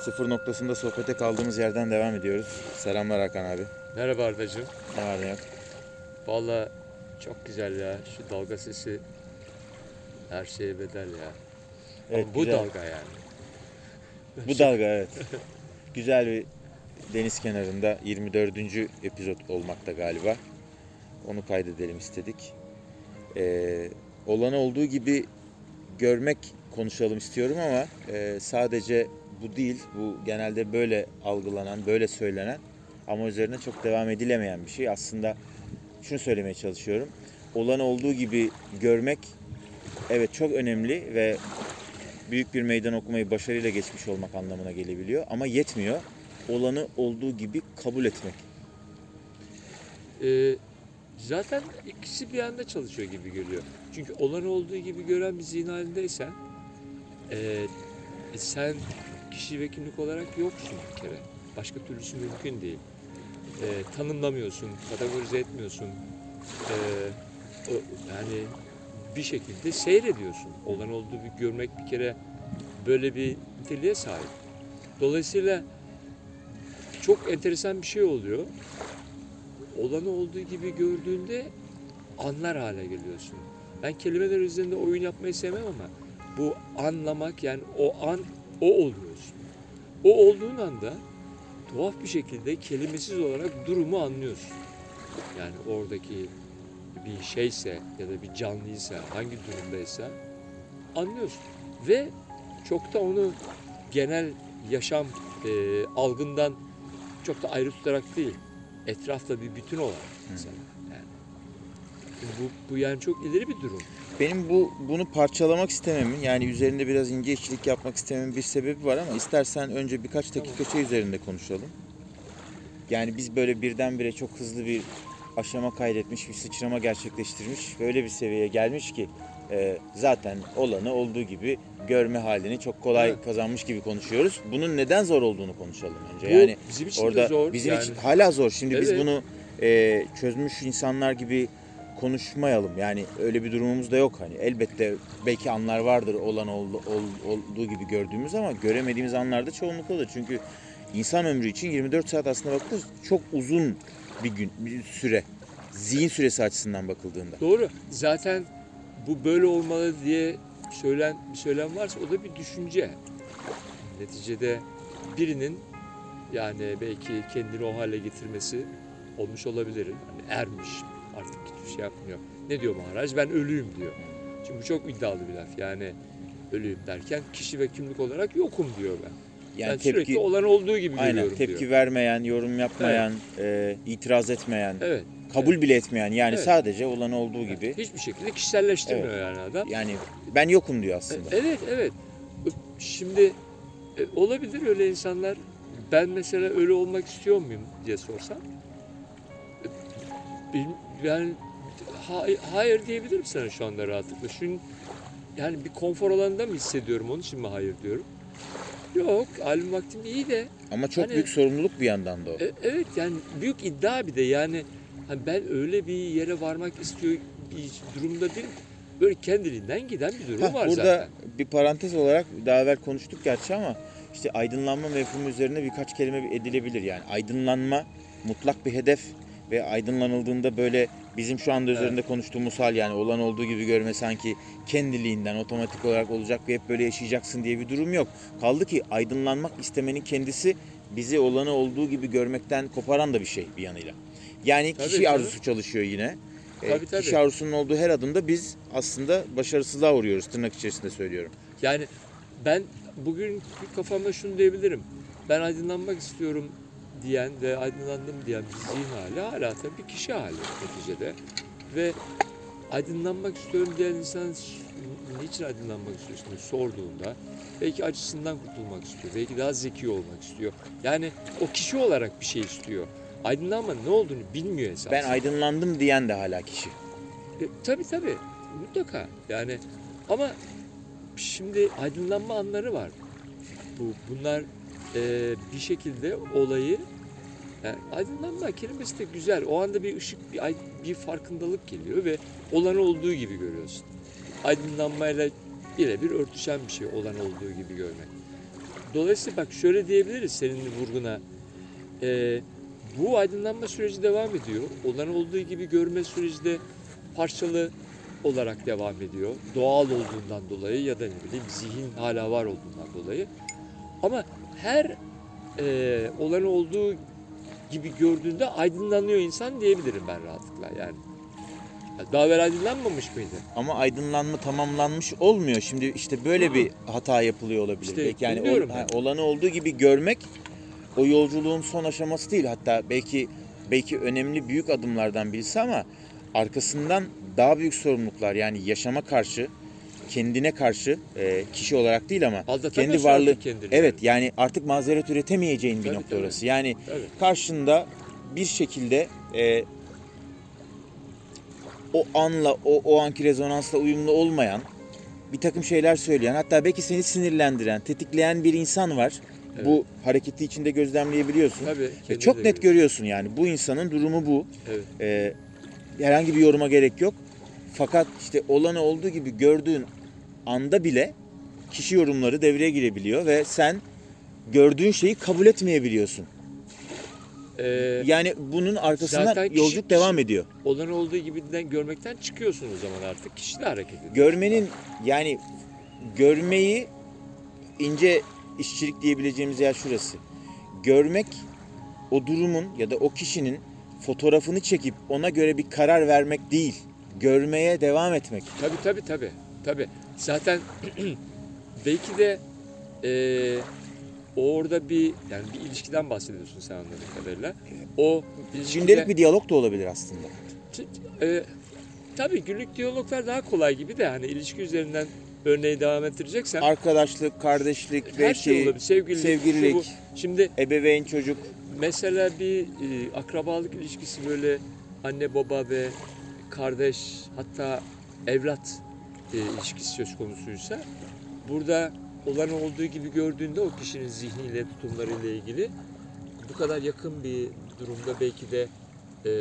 Sıfır noktasında sohbete kaldığımız yerden devam ediyoruz. Selamlar Hakan abi. Merhaba Ardacığım. Ne var ne yok? Valla çok güzel ya. Şu dalga sesi her şeye bedel ya. Evet, Ama bu güzel. dalga yani. Bu dalga evet. Güzel bir deniz kenarında 24. epizod olmakta galiba. Onu kaydedelim istedik. Ee, olanı olduğu gibi görmek konuşalım istiyorum ama e, sadece bu değil. Bu genelde böyle algılanan, böyle söylenen ama üzerine çok devam edilemeyen bir şey. Aslında şunu söylemeye çalışıyorum. Olanı olduğu gibi görmek evet çok önemli ve büyük bir meydan okumayı başarıyla geçmiş olmak anlamına gelebiliyor ama yetmiyor. Olanı olduğu gibi kabul etmek. Ee, zaten ikisi bir anda çalışıyor gibi geliyor. Çünkü olan olduğu gibi gören bir zihin halindeysen ee, e, sen kişi ve kimlik olarak yoksun bir kere. Başka türlüsü mümkün değil. Ee, tanımlamıyorsun, kategorize etmiyorsun. Ee, o- yani bir şekilde seyrediyorsun. Olan olduğu bir görmek bir kere böyle bir niteliğe sahip. Dolayısıyla çok enteresan bir şey oluyor. Olanı olduğu gibi gördüğünde anlar hale geliyorsun. Ben kelimeler üzerinde oyun yapmayı sevmem ama bu anlamak yani o an o oluyorsun. O olduğun anda tuhaf bir şekilde kelimesiz olarak durumu anlıyorsun. Yani oradaki bir şeyse ya da bir canlıysa hangi durumdaysa anlıyorsun. Ve çok da onu genel yaşam e, algından çok da ayrı tutarak değil. Etrafta bir bütün olarak mesela. Bu, bu yani çok ileri bir durum. Benim bu bunu parçalamak istememin yani üzerinde biraz ince işçilik yapmak istememin bir sebebi var ama istersen önce birkaç dakika şey üzerinde konuşalım. Yani biz böyle birdenbire çok hızlı bir aşama kaydetmiş, bir sıçrama gerçekleştirmiş, böyle bir seviyeye gelmiş ki e, zaten olanı olduğu gibi görme halini çok kolay Evet. kazanmış gibi konuşuyoruz. Bunun neden zor olduğunu konuşalım önce. Bu yani bizim için Orada de zor. bizim yani. için hala zor. Şimdi biz Evet. bunu e, çözmüş insanlar gibi konuşmayalım. Yani öyle bir durumumuz da yok hani. Elbette belki anlar vardır olan ol- olduğu gibi gördüğümüz ama göremediğimiz anlarda çoğunlukla Çünkü insan ömrü için 24 saat aslında bakılır çok uzun bir gün, bir süre. Zihin süresi açısından bakıldığında. Doğru. Zaten bu böyle olmalı diye söylen bir söylem varsa o da bir düşünce. Neticede birinin yani belki kendini o hale getirmesi olmuş olabilir. Hani ermiş hiçbir şey yapmıyor. Ne diyor Maharaj? Ben ölüyüm diyor. Şimdi bu çok iddialı bir laf. Yani ölüyüm derken kişi ve kimlik olarak yokum diyor ben. Yani ben tepki sürekli olan olduğu gibi aynen görüyorum tepki diyor. vermeyen, yorum yapmayan, e, itiraz etmeyen, Evet. kabul bile etmeyen yani Evet. sadece olan olduğu gibi. Hiçbir şekilde kişiselleştirmiyor yani adam. Yani ben yokum diyor aslında. Evet evet. Şimdi e, olabilir öyle insanlar. Ben mesela öyle olmak istiyor muyum diye sorsam. e, bil- Yani ha- hayır diyebilirim sana şu anda rahatlıkla. Çünkü yani bir konfor alanında mı hissediyorum onun için mi hayır diyorum. Yok halim vaktim iyi de. Ama çok Hani- büyük sorumluluk bir yandan da o. E, evet yani büyük iddia bir de yani hani ben öyle bir yere varmak istiyor bir durumda değilim. Böyle kendiliğinden giden bir durum Heh, var burada zaten. bir parantez olarak daha evvel konuştuk gerçi ama işte aydınlanma mefhumu üzerine birkaç kelime edilebilir. Yani aydınlanma mutlak bir hedef ve aydınlanıldığında böyle bizim şu anda üzerinde konuştuğumuz hal yani olan olduğu gibi görme sanki kendiliğinden otomatik olarak olacak ve hep böyle yaşayacaksın diye bir durum yok. Kaldı ki aydınlanmak istemenin kendisi bizi olanı olduğu gibi görmekten koparan da bir şey bir yanıyla. Yani Tabii, kişi tabii. arzusu çalışıyor yine. Ee, Tabii, tabii. Kişi arzusunun olduğu her adımda biz aslında başarısızlığa uğruyoruz tırnak içerisinde söylüyorum. Yani ben bugün kafamda şunu diyebilirim. Ben aydınlanmak istiyorum diyen ve aydınlandım diyen bir zihin hali hala tabii kişi hali neticede. Ve aydınlanmak istiyorum diyen insan niçin aydınlanmak istiyorsun sorduğunda belki acısından kurtulmak istiyor. Belki daha zeki olmak istiyor. Yani o kişi olarak bir şey istiyor. Aydınlanma ne olduğunu bilmiyor esasında. Ben aydınlandım diyen de hala kişi. E, tabii tabii. Mutlaka. Yani ama şimdi aydınlanma anları var. Bu bunlar e, bir şekilde olayı yani aydınlanma kelimesi de güzel. O anda bir ışık, bir, bir farkındalık geliyor ve olan olduğu gibi görüyorsun. Aydınlanmayla birebir örtüşen bir şey olan olduğu gibi görmek. dolayısıyla bak şöyle diyebiliriz senin vurguna. Ee, bu aydınlanma süreci devam ediyor. Olan olduğu gibi görme süreci de parçalı olarak devam ediyor. Doğal olduğundan dolayı ya da ne bileyim zihin hala var olduğundan dolayı. Ama her e, olan olduğu gibi gördüğünde aydınlanıyor insan diyebilirim ben rahatlıkla yani. Ya Daha evvel aydınlanmamış mıydı? Ama aydınlanma tamamlanmış olmuyor. Şimdi işte böyle bir hata yapılıyor olabilir. İşte belki yani ol- ha, olanı olduğu gibi görmek o yolculuğun son aşaması değil. Hatta belki belki önemli büyük adımlardan birisi ama arkasından daha büyük sorumluluklar yani yaşama karşı kendine karşı e, kişi olarak değil ama kendi varlığı kendini. evet yani artık mazeret üretemeyeceğin bir Tabii, nokta tabii. orası. Yani Evet. karşında bir şekilde e, o anla o, o anki rezonansla uyumlu olmayan bir takım şeyler söyleyen hatta belki seni sinirlendiren, tetikleyen bir insan var. Evet. Bu hareketi içinde gözlemleyebiliyorsun. Tabii. Ve çok net görüyorsun yani bu insanın durumu bu. Evet. E, herhangi bir yoruma gerek yok. Fakat işte olanı olduğu gibi gördüğün anda bile kişi yorumları devreye girebiliyor ve sen gördüğün şeyi kabul etmeyebiliyorsun. Ee, Yani bunun arkasından kişi- yolculuk devam ediyor. olan olduğu gibi de görmekten çıkıyorsun o zaman artık. Kişi de hareket ediyor. Görmenin yani görmeyi ince işçilik diyebileceğimiz yer şurası. Görmek o durumun ya da o kişinin fotoğrafını çekip ona göre bir karar vermek değil. Görmeye devam etmek. Tabii tabii tabii. Tabii. Zaten belki de eee orada bir yani bir ilişkiden bahsediyorsun sen anladığım kadarıyla. O ilişkide, Gündelik bir diyalog da olabilir aslında. E, tabii günlük diyaloglar daha kolay gibi de hani ilişki üzerinden örneği devam ettireceksen Arkadaşlık, kardeşlik, her belki şey olabilir. Sevgililik, sevgililik. bu. Şimdi ebeveyn çocuk. Mesela bir e, akrabalık ilişkisi böyle anne baba ve kardeş hatta evlat e, ilişkisi söz konusuysa burada olan olduğu gibi gördüğünde o kişinin zihniyle tutumlarıyla ilgili bu kadar yakın bir durumda belki de e,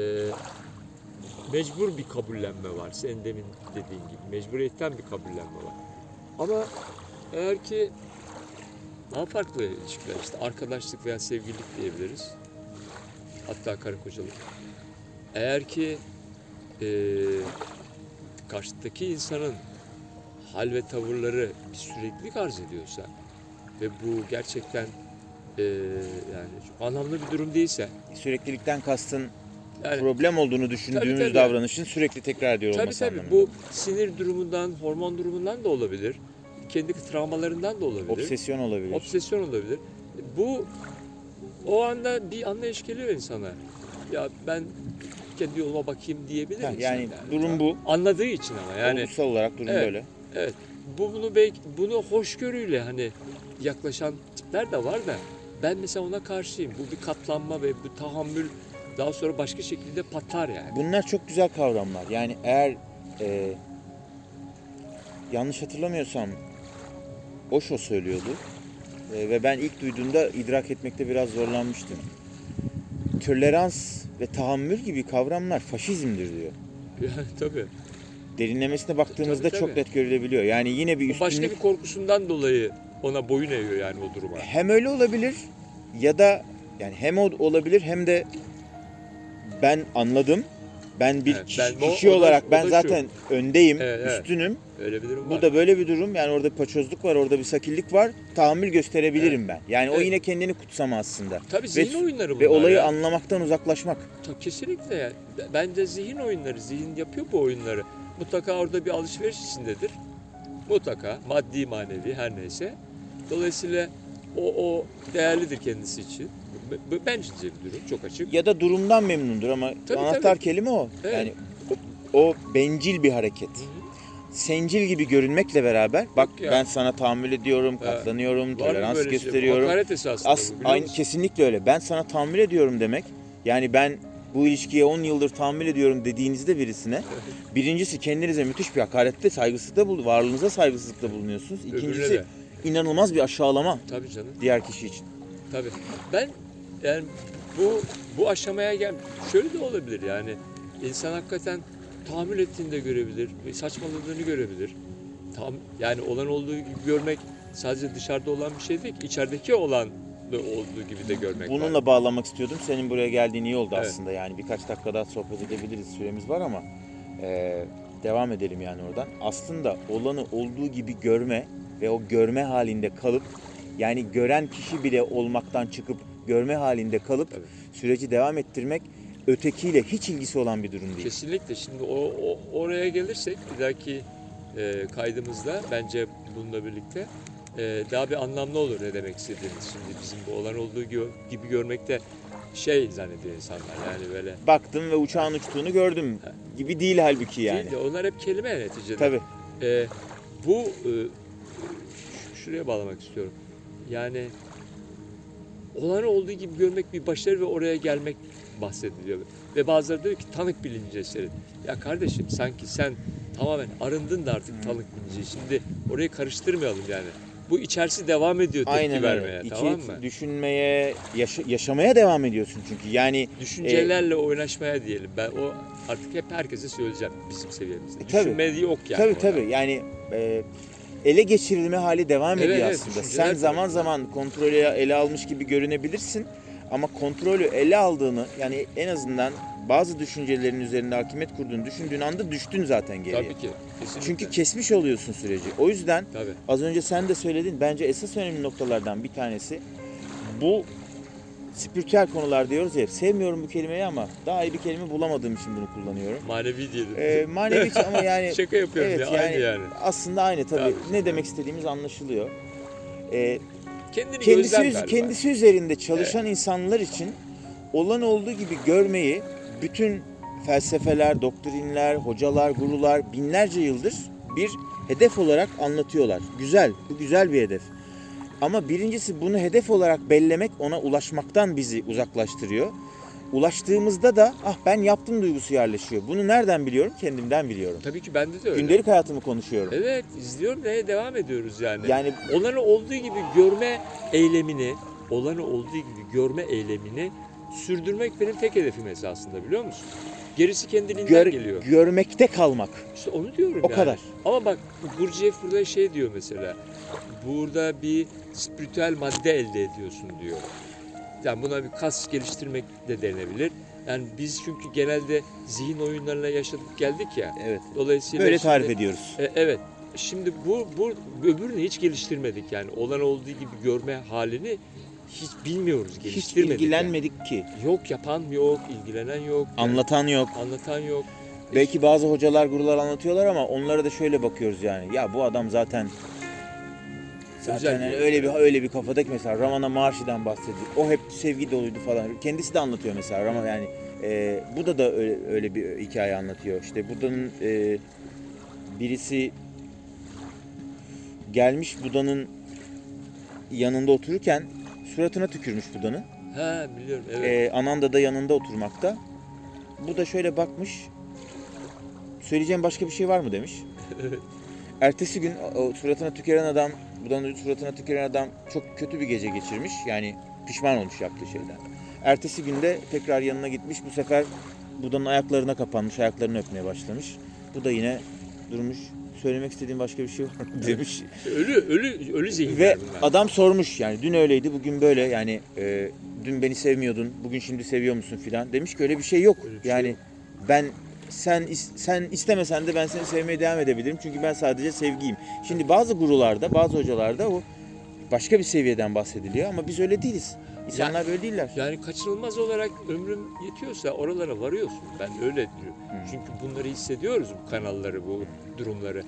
mecbur bir kabullenme var. Senin demin dediğin gibi mecburiyetten bir kabullenme var. Ama eğer ki daha farklı ilişkiler işte arkadaşlık veya sevgililik diyebiliriz. Hatta karı kocalık. Eğer ki eee karşıdaki insanın hal ve tavırları bir süreklilik arz ediyorsa ve bu gerçekten eee, yani çok anlamlı bir durum değilse Süreklilikten kastın yani problem olduğunu düşündüğümüz Tabii, tabii. davranışın sürekli tekrar ediyor tabii olması tabii anlamında. bu sinir durumundan, hormon durumundan da olabilir. Kendi travmalarından da olabilir. Obsesyon olabilir. Obsesyon olabilir. Bu o anda bir anlayış geliyor insana. Ya ben kendi yoluma bakayım diyebilir Ha, insan yani durum bu. Anladığı için ama yani Olgusal olarak durum Evet. böyle. Evet bu bunu belki bunu hoşgörüyle hani yaklaşan tipler de var da ben mesela ona karşıyım. Bu bir katlanma ve bu tahammül daha sonra başka şekilde patlar yani. Bunlar çok güzel kavramlar. Yani eğer e, yanlış hatırlamıyorsam Osho söylüyordu. E, ve ben ilk duyduğumda idrak etmekte biraz zorlanmıştım. Tolerans ve tahammül gibi kavramlar faşizmdir diyor. Yani tabii. Derinlemesine baktığımızda Tabii, çok tabii. net görülebiliyor. Yani yine bir Bu Başka üstünlük bir korkusundan dolayı ona boyun eğiyor yani o duruma. hem öyle olabilir ya da yani hem o olabilir hem de ben anladım. Ben bir Evet, kişi, ben- o- kişi o da- olarak o ben da zaten öndeyim, Evet, evet. üstünüm. Öyle bir durum var. Burada böyle bir durum yani orada bir paçozluk var, orada bir sakillik var. Tahammül gösterebilirim ben. Yani o Evet. yine kendini kutsama aslında. Tabii zihin oyunları bunlar Ve olayı ya. anlamaktan uzaklaşmak. Ta- Kesinlikle yani. Bence zihin oyunları, zihin yapıyor bu oyunları. Mutlaka orada bir alışveriş içindedir. Mutlaka maddi manevi her neyse. Dolayısıyla o, o değerlidir kendisi için. B- Bence bir durum çok açık. Ya da durumdan memnundur ama Tabii, anahtar tabii. kelime o. Evet. Yani o, o bencil bir hareket. Sencil gibi görünmekle beraber bak ya. ben sana tahammül ediyorum, katlanıyorum, Var mı tolerans böyle şey? gösteriyorum. Hakaret esasında As, bu biliyor aynı musun? kesinlikle öyle. Ben sana tahammül ediyorum demek. Yani ben bu ilişkiye 10 yıldır tahammül ediyorum dediğinizde birisine birincisi kendinize müthiş bir hakarette, saygısızlıkta bul, varlığınıza saygısızlıkta bulunuyorsunuz. Öbürüne İkincisi de. inanılmaz bir aşağılama Tabii canım. diğer kişi için. Tabii. Ben yani bu bu aşamaya gel şöyle de olabilir yani insan hakikaten tahammül ettiğini de görebilir, saçmaladığını görebilir. Tam yani olan olduğu gibi görmek sadece dışarıda olan bir şey değil ki, içerideki olan olduğu gibi de görmek var. Bununla bağlamak istiyordum. Senin buraya geldiğin iyi oldu Evet. aslında. Yani birkaç dakika daha sohbet edebiliriz. Süremiz var ama e, devam edelim yani oradan. Aslında olanı olduğu gibi görme ve o görme halinde kalıp yani gören kişi bile olmaktan çıkıp görme halinde kalıp Tabii. süreci devam ettirmek ötekiyle hiç ilgisi olan bir durum değil. Kesinlikle. Şimdi o, o- oraya gelirsek bir dahaki e, kaydımızda bence bununla birlikte daha bir anlamlı olur ne demek istediğimiz. Şimdi bizim bu olan olduğu gibi görmekte şey zannediyor insanlar yani böyle. Baktım ve uçağın uçtuğunu gördüm gibi değil halbuki yani. Değil de onlar hep kelime neticede. Tabii. E, bu e, şuraya bağlamak istiyorum. Yani olanı olduğu gibi görmek bir başarı ve oraya gelmek bahsediliyor. Ve bazıları diyor ki tanık bilinci eseri. Ya kardeşim sanki sen tamamen arındın da artık tanık bilinci. Şimdi orayı karıştırmayalım yani. Bu içerisi devam ediyor tepki Aynen vermeye öyle. İçi tamam mı? düşünmeye, yaşa- yaşamaya devam ediyorsun çünkü. Yani Düşüncelerle oynaşmaya diyelim. Ben o artık hep herkese söyleyeceğim bizim seviyemizde. E, tabii. Düşünme yok yani. tabii orada. tabii yani e, ele geçirilme hali devam Evet, ediyor evet, aslında. Sen zaman zaman kontrolü ele almış gibi görünebilirsin ama kontrolü ele aldığını yani en azından bazı düşüncelerin üzerinde hakimiyet kurduğunu düşündüğün anda düştün zaten geriye. Tabii ki. Kesinlikle. Çünkü kesmiş oluyorsun süreci. O yüzden Tabii. az önce sen de söyledin bence esas önemli noktalardan bir tanesi bu spiritüel konular diyoruz ya hep. Sevmiyorum bu kelimeyi ama daha iyi bir kelime bulamadığım için bunu kullanıyorum. Manevi diyelim. Ee, manevi ama yani Şaka yapıyorum evet ya. yani, Aynı yani. aslında aynı tabii. Tabii. Ne demek istediğimiz anlaşılıyor. Ee, Kendini kendisi kendisi üzerinde çalışan insanlar için olan olduğu gibi görmeyi bütün felsefeler, doktrinler, hocalar, gurular binlerce yıldır bir hedef olarak anlatıyorlar. Güzel, bu güzel bir hedef. Ama birincisi bunu hedef olarak bellemek ona ulaşmaktan bizi uzaklaştırıyor. Ulaştığımızda da ah ben yaptım duygusu yerleşiyor. Bunu nereden biliyorum? Kendimden biliyorum. Tabii ki bende de öyle. Gündelik hayatımı konuşuyorum. Evet izliyorum ve devam ediyoruz yani. Yani Olanı olduğu gibi görme eylemini, olanı olduğu gibi görme eylemini sürdürmek benim tek hedefim esasında biliyor musun? Gerisi kendiliğinden gör- geliyor. görmekte kalmak. İşte onu diyorum O yani. kadar. Ama bak Gurdjieff burada şey diyor mesela. Burada bir spiritüel madde elde ediyorsun diyor. Yani buna bir kas geliştirmek de denebilir. Yani biz çünkü genelde zihin oyunlarına yaşadık geldik ya. Evet. Dolayısıyla Böyle tarif şimdi- ediyoruz. E, evet. Şimdi bu, bu öbürünü hiç geliştirmedik yani. Olan olduğu gibi görme halini hiç bilmiyoruz, Hiç geliştirmedik. ilgilenmedik ki. yani. Yok yapan yok, ilgilenen yok. yani Anlatan yok. anlatan yok. Belki bazı hocalar, gurular anlatıyorlar ama onlara da şöyle bakıyoruz yani. Ya bu adam zaten zaten hani bir- öyle bir öyle bir kafadaki mesela Ramana Maharshi'den bahsediyor. O hep sevgi doluydu falan. Kendisi de anlatıyor mesela Rama yani e, Buda da öyle, öyle bir hikaye anlatıyor. İşte Buda'nın e, birisi gelmiş Buda'nın yanında otururken suratına tükürmüş Buda'nın. Ha biliyorum evet. Ee, Ananda da yanında oturmakta. Bu da şöyle bakmış. Söyleyeceğim başka bir şey var mı demiş. Ertesi gün o, o suratına tüküren adam, Buda'nın suratına tüküren adam çok kötü bir gece geçirmiş. Yani pişman olmuş yaptığı şeyden. Ertesi günde tekrar yanına gitmiş. Bu sefer Buda'nın ayaklarına kapanmış, ayaklarını öpmeye başlamış. Bu da yine durmuş. Söylemek istediğim başka bir şey var mı demiş. ölü ölü ölü zihinler Ve adam sormuş yani dün öyleydi bugün böyle yani e, dün beni sevmiyordun bugün şimdi seviyor musun filan demiş ki öyle bir şey yok. Öyle bir şey yani yok. ben sen sen istemesen de ben seni sevmeye devam edebilirim çünkü ben sadece sevgiyim. Şimdi bazı gurularda bazı hocalarda o başka bir seviyeden bahsediliyor ama biz öyle değiliz. İnsanlar böyle değiller. Yani kaçınılmaz olarak ömrüm yetiyorsa oralara varıyorsun. Ben öyle diyorum. Hı. Çünkü bunları hissediyoruz bu kanalları, bu durumları.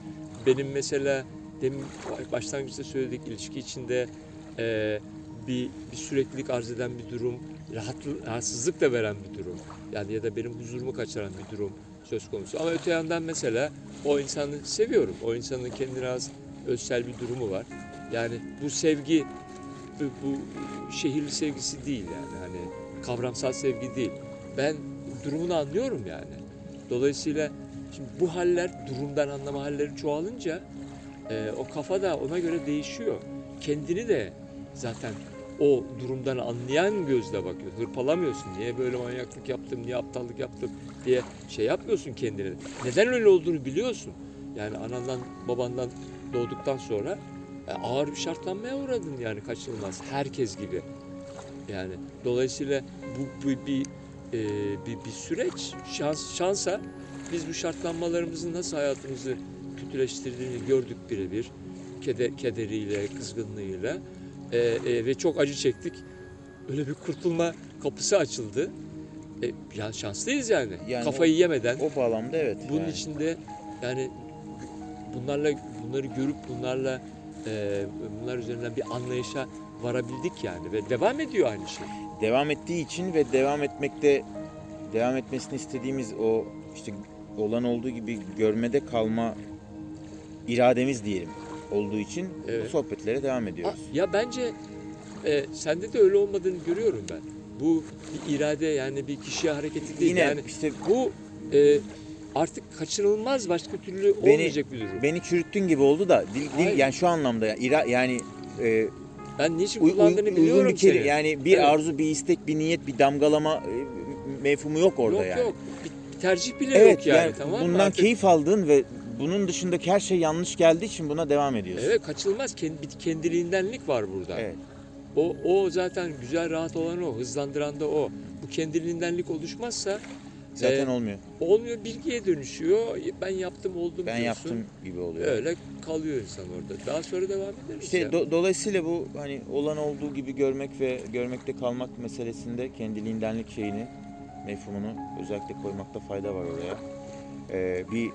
Benim mesela demin başlangıçta söyledik ilişki içinde e, bir, bir süreklilik arz eden bir durum, rahat, rahatsızlık da veren bir durum. Yani ya da benim huzurumu kaçıran bir durum söz konusu. Ama öte yandan mesela o insanı seviyorum. O insanın kendine az özsel bir durumu var. Yani bu sevgi bu, şehirli sevgisi değil yani hani kavramsal sevgi değil. Ben durumunu anlıyorum yani. Dolayısıyla şimdi bu haller durumdan anlama halleri çoğalınca e, o kafa da ona göre değişiyor. Kendini de zaten o durumdan anlayan gözle bakıyor. Hırpalamıyorsun. Niye böyle manyaklık yaptım, niye aptallık yaptım diye şey yapmıyorsun kendine. Neden öyle olduğunu biliyorsun. Yani anandan babandan doğduktan sonra ağır bir şartlanmaya uğradın yani kaçınılmaz. Herkes gibi. Yani dolayısıyla bu, bu bir, e, bir bir süreç. Şans şansa biz bu şartlanmalarımızın nasıl hayatımızı kötüleştirdiğini gördük birebir. Keder, kederiyle, kızgınlığıyla E, e, ve çok acı çektik. Öyle bir kurtulma kapısı açıldı. E, ya şanslıyız yani. Yani Kafayı yemeden. O bağlamda evet. Bunun yani. içinde yani bunlarla bunları görüp bunlarla e, bunlar üzerinden bir anlayışa varabildik yani ve devam ediyor aynı şey. devam ettiği için ve devam etmekte devam etmesini istediğimiz o işte olan olduğu gibi görmede kalma irademiz diyelim olduğu için Evet. bu sohbetlere devam ediyoruz. ya bence e, sende de öyle olmadığını görüyorum ben. Bu bir irade yani bir kişiye hareketi değil Yine yani işte bu e, artık kaçınılmaz başka türlü Beni- olmayacak bir durum. beni çürüttün gibi oldu da dil, dil yani şu anlamda ya, ira, yani e, ben niçin uy- uy- kullandığını uygun biliyorum bir seni. yani bir Evet. arzu, bir istek, bir niyet, bir damgalama e, mefhumu yok orada yok yani. yok bir tercih bile Evet yok yani, yani tamam bundan Artık- keyif aldığın ve bunun dışındaki her şey yanlış geldiği için buna devam ediyorsun. Evet kaçılmaz kendiliğindenlik var burada. Evet. O, o zaten güzel rahat olan o, hızlandıran da o. Bu kendiliğindenlik oluşmazsa Zaten Ee, olmuyor. olmuyor bilgiye dönüşüyor. Ben yaptım oldum Ben diyorsun. yaptım gibi oluyor. Öyle kalıyor insan orada. Daha sonra devam ederiz İşte ya. do- dolayısıyla bu hani olan olduğu gibi görmek ve görmekte kalmak meselesinde kendiliğindenlik şeyini, mefhumunu özellikle koymakta fayda var oraya. Ee, bir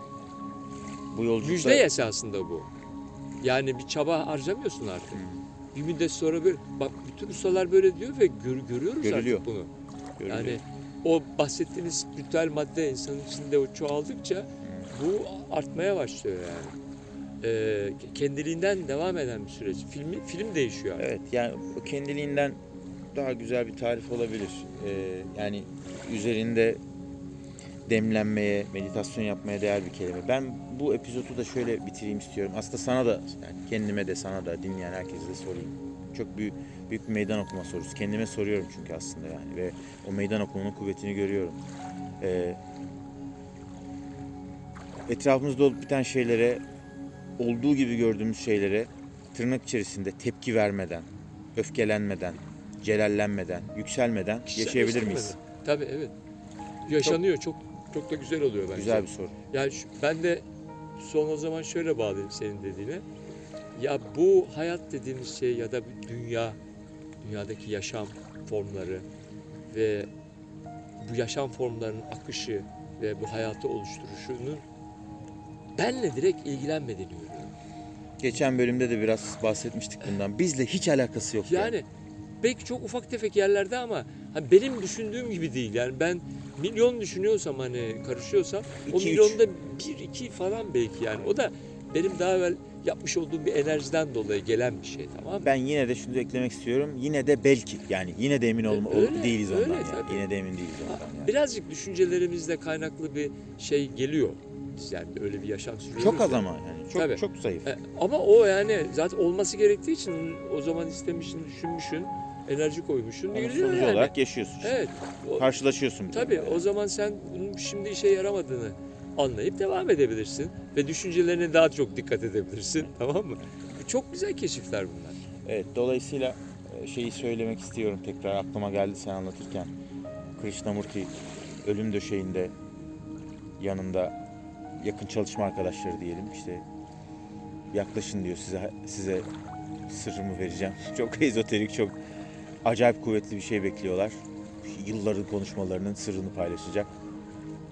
bu yolculukta Müjde esasında bu. Yani bir çaba harcamıyorsun artık. Bir müddet sonra böyle, bak bütün ustalar böyle diyor ve gör, görüyoruz Görülüyor. artık bunu. görülüyor. Yani o bahsettiğiniz spiritüel madde insanın içinde o çoğaldıkça bu artmaya başlıyor yani. Ee, kendiliğinden devam eden bir süreç. Film, film değişiyor. artık. Evet yani o kendiliğinden daha güzel bir tarif olabilir. Ee, yani üzerinde demlenmeye, meditasyon yapmaya değer bir kelime. Ben bu epizodu da şöyle bitireyim istiyorum. Aslında sana da, yani kendime de sana da, dinleyen herkese de sorayım. Çok büyük, büyük bir meydan okuma sorusu. Kendime soruyorum çünkü aslında yani. Ve o meydan okumanın kuvvetini görüyorum. Ee, etrafımızda olup biten şeylere, olduğu gibi gördüğümüz şeylere tırnak içerisinde tepki vermeden, öfkelenmeden, celallenmeden, yükselmeden yaşayabilir miyiz? Tabii evet. Yaşanıyor. Çok çok da güzel oluyor bence. Güzel bir soru. Yani şu- ben de son o zaman şöyle bağlayayım senin dediğine. Ya bu hayat dediğimiz şey ya da dünya, dünyadaki yaşam formları ve bu yaşam formlarının akışı ve bu hayatı oluşturuşunun benle direkt ilgilenmediğini görüyorum. Geçen bölümde de biraz bahsetmiştik bundan. Bizle hiç alakası yok. Yani belki çok ufak tefek yerlerde ama hani benim düşündüğüm gibi değil. Yani ben milyon düşünüyorsam hani karışıyorsam o İki, üç. milyonda bir iki falan belki yani. O da benim daha evvel yapmış olduğum bir enerjiden dolayı gelen bir şey tamam mı? Ben yine de şunu eklemek istiyorum. Yine de belki yani yine de emin olma, Öyle, değiliz öyle ondan. yani. tabii. Yine de emin değiliz ondan. Yani. Birazcık düşüncelerimizle kaynaklı bir şey geliyor. Yani öyle bir yaşam sürüyoruz. Çok az ama yani. Çok Tabii. çok zayıf. E, ama o yani zaten olması gerektiği için o zaman istemişsin, düşünmüşsün, enerji koymuşsun. Onun sonucu yani. olarak yaşıyorsun. işte. Evet. O- Karşılaşıyorsun. Tabii o zaman sen bunun şimdi işe yaramadığını anlayıp devam edebilirsin. Ve düşüncelerine daha çok dikkat edebilirsin. Tamam mı? Çok güzel keşifler bunlar. Evet, dolayısıyla e, şeyi söylemek istiyorum tekrar aklıma geldi sen anlatırken. Krishnamurti ölüm döşeğinde yanında yakın çalışma arkadaşları diyelim işte yaklaşın diyor size size sırrımı vereceğim. Çok ezoterik, çok acayip kuvvetli bir şey bekliyorlar. Yılların konuşmalarının sırrını paylaşacak.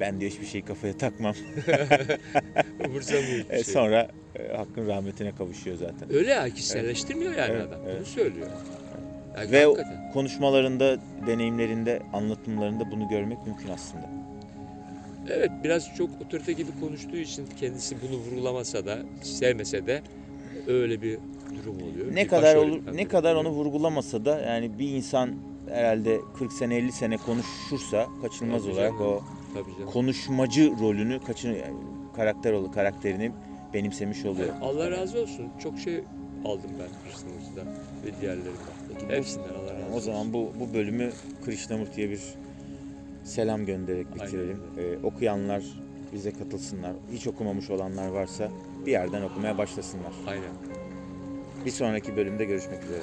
Ben diyor hiçbir şeyi kafaya takmam. Umursamıyor E, şey. sonra e, hakkın rahmetine kavuşuyor zaten. Öyle ya kişiselleştirmiyor yani Evet, adam. evet. Bunu söylüyor. Yani Ve hakikaten. konuşmalarında, deneyimlerinde, anlatımlarında bunu görmek mümkün aslında. Evet biraz çok otorite gibi konuştuğu için kendisi bunu vurgulamasa da sevmese de öyle bir durum oluyor. Ne Bir kadar olur, ne kadar onu vurgulamasa da yani bir insan herhalde 40 sene 50 sene konuşursa kaçınılmaz Tabii olarak canım. o Tabii canım. konuşmacı rolünü kaçın yani karakter olu karakterini benimsemiş oluyor. Allah razı olsun. Çok şey aldım ben Krishnamurti'den ve diğerlerinden. Hepsinden Allah razı olsun. O zaman bu bu bölümü Krishnamurti'ye bir selam göndererek bitirelim. Ee, okuyanlar bize katılsınlar. Hiç okumamış olanlar varsa bir yerden okumaya başlasınlar. Aynen. Bir sonraki bölümde görüşmek üzere.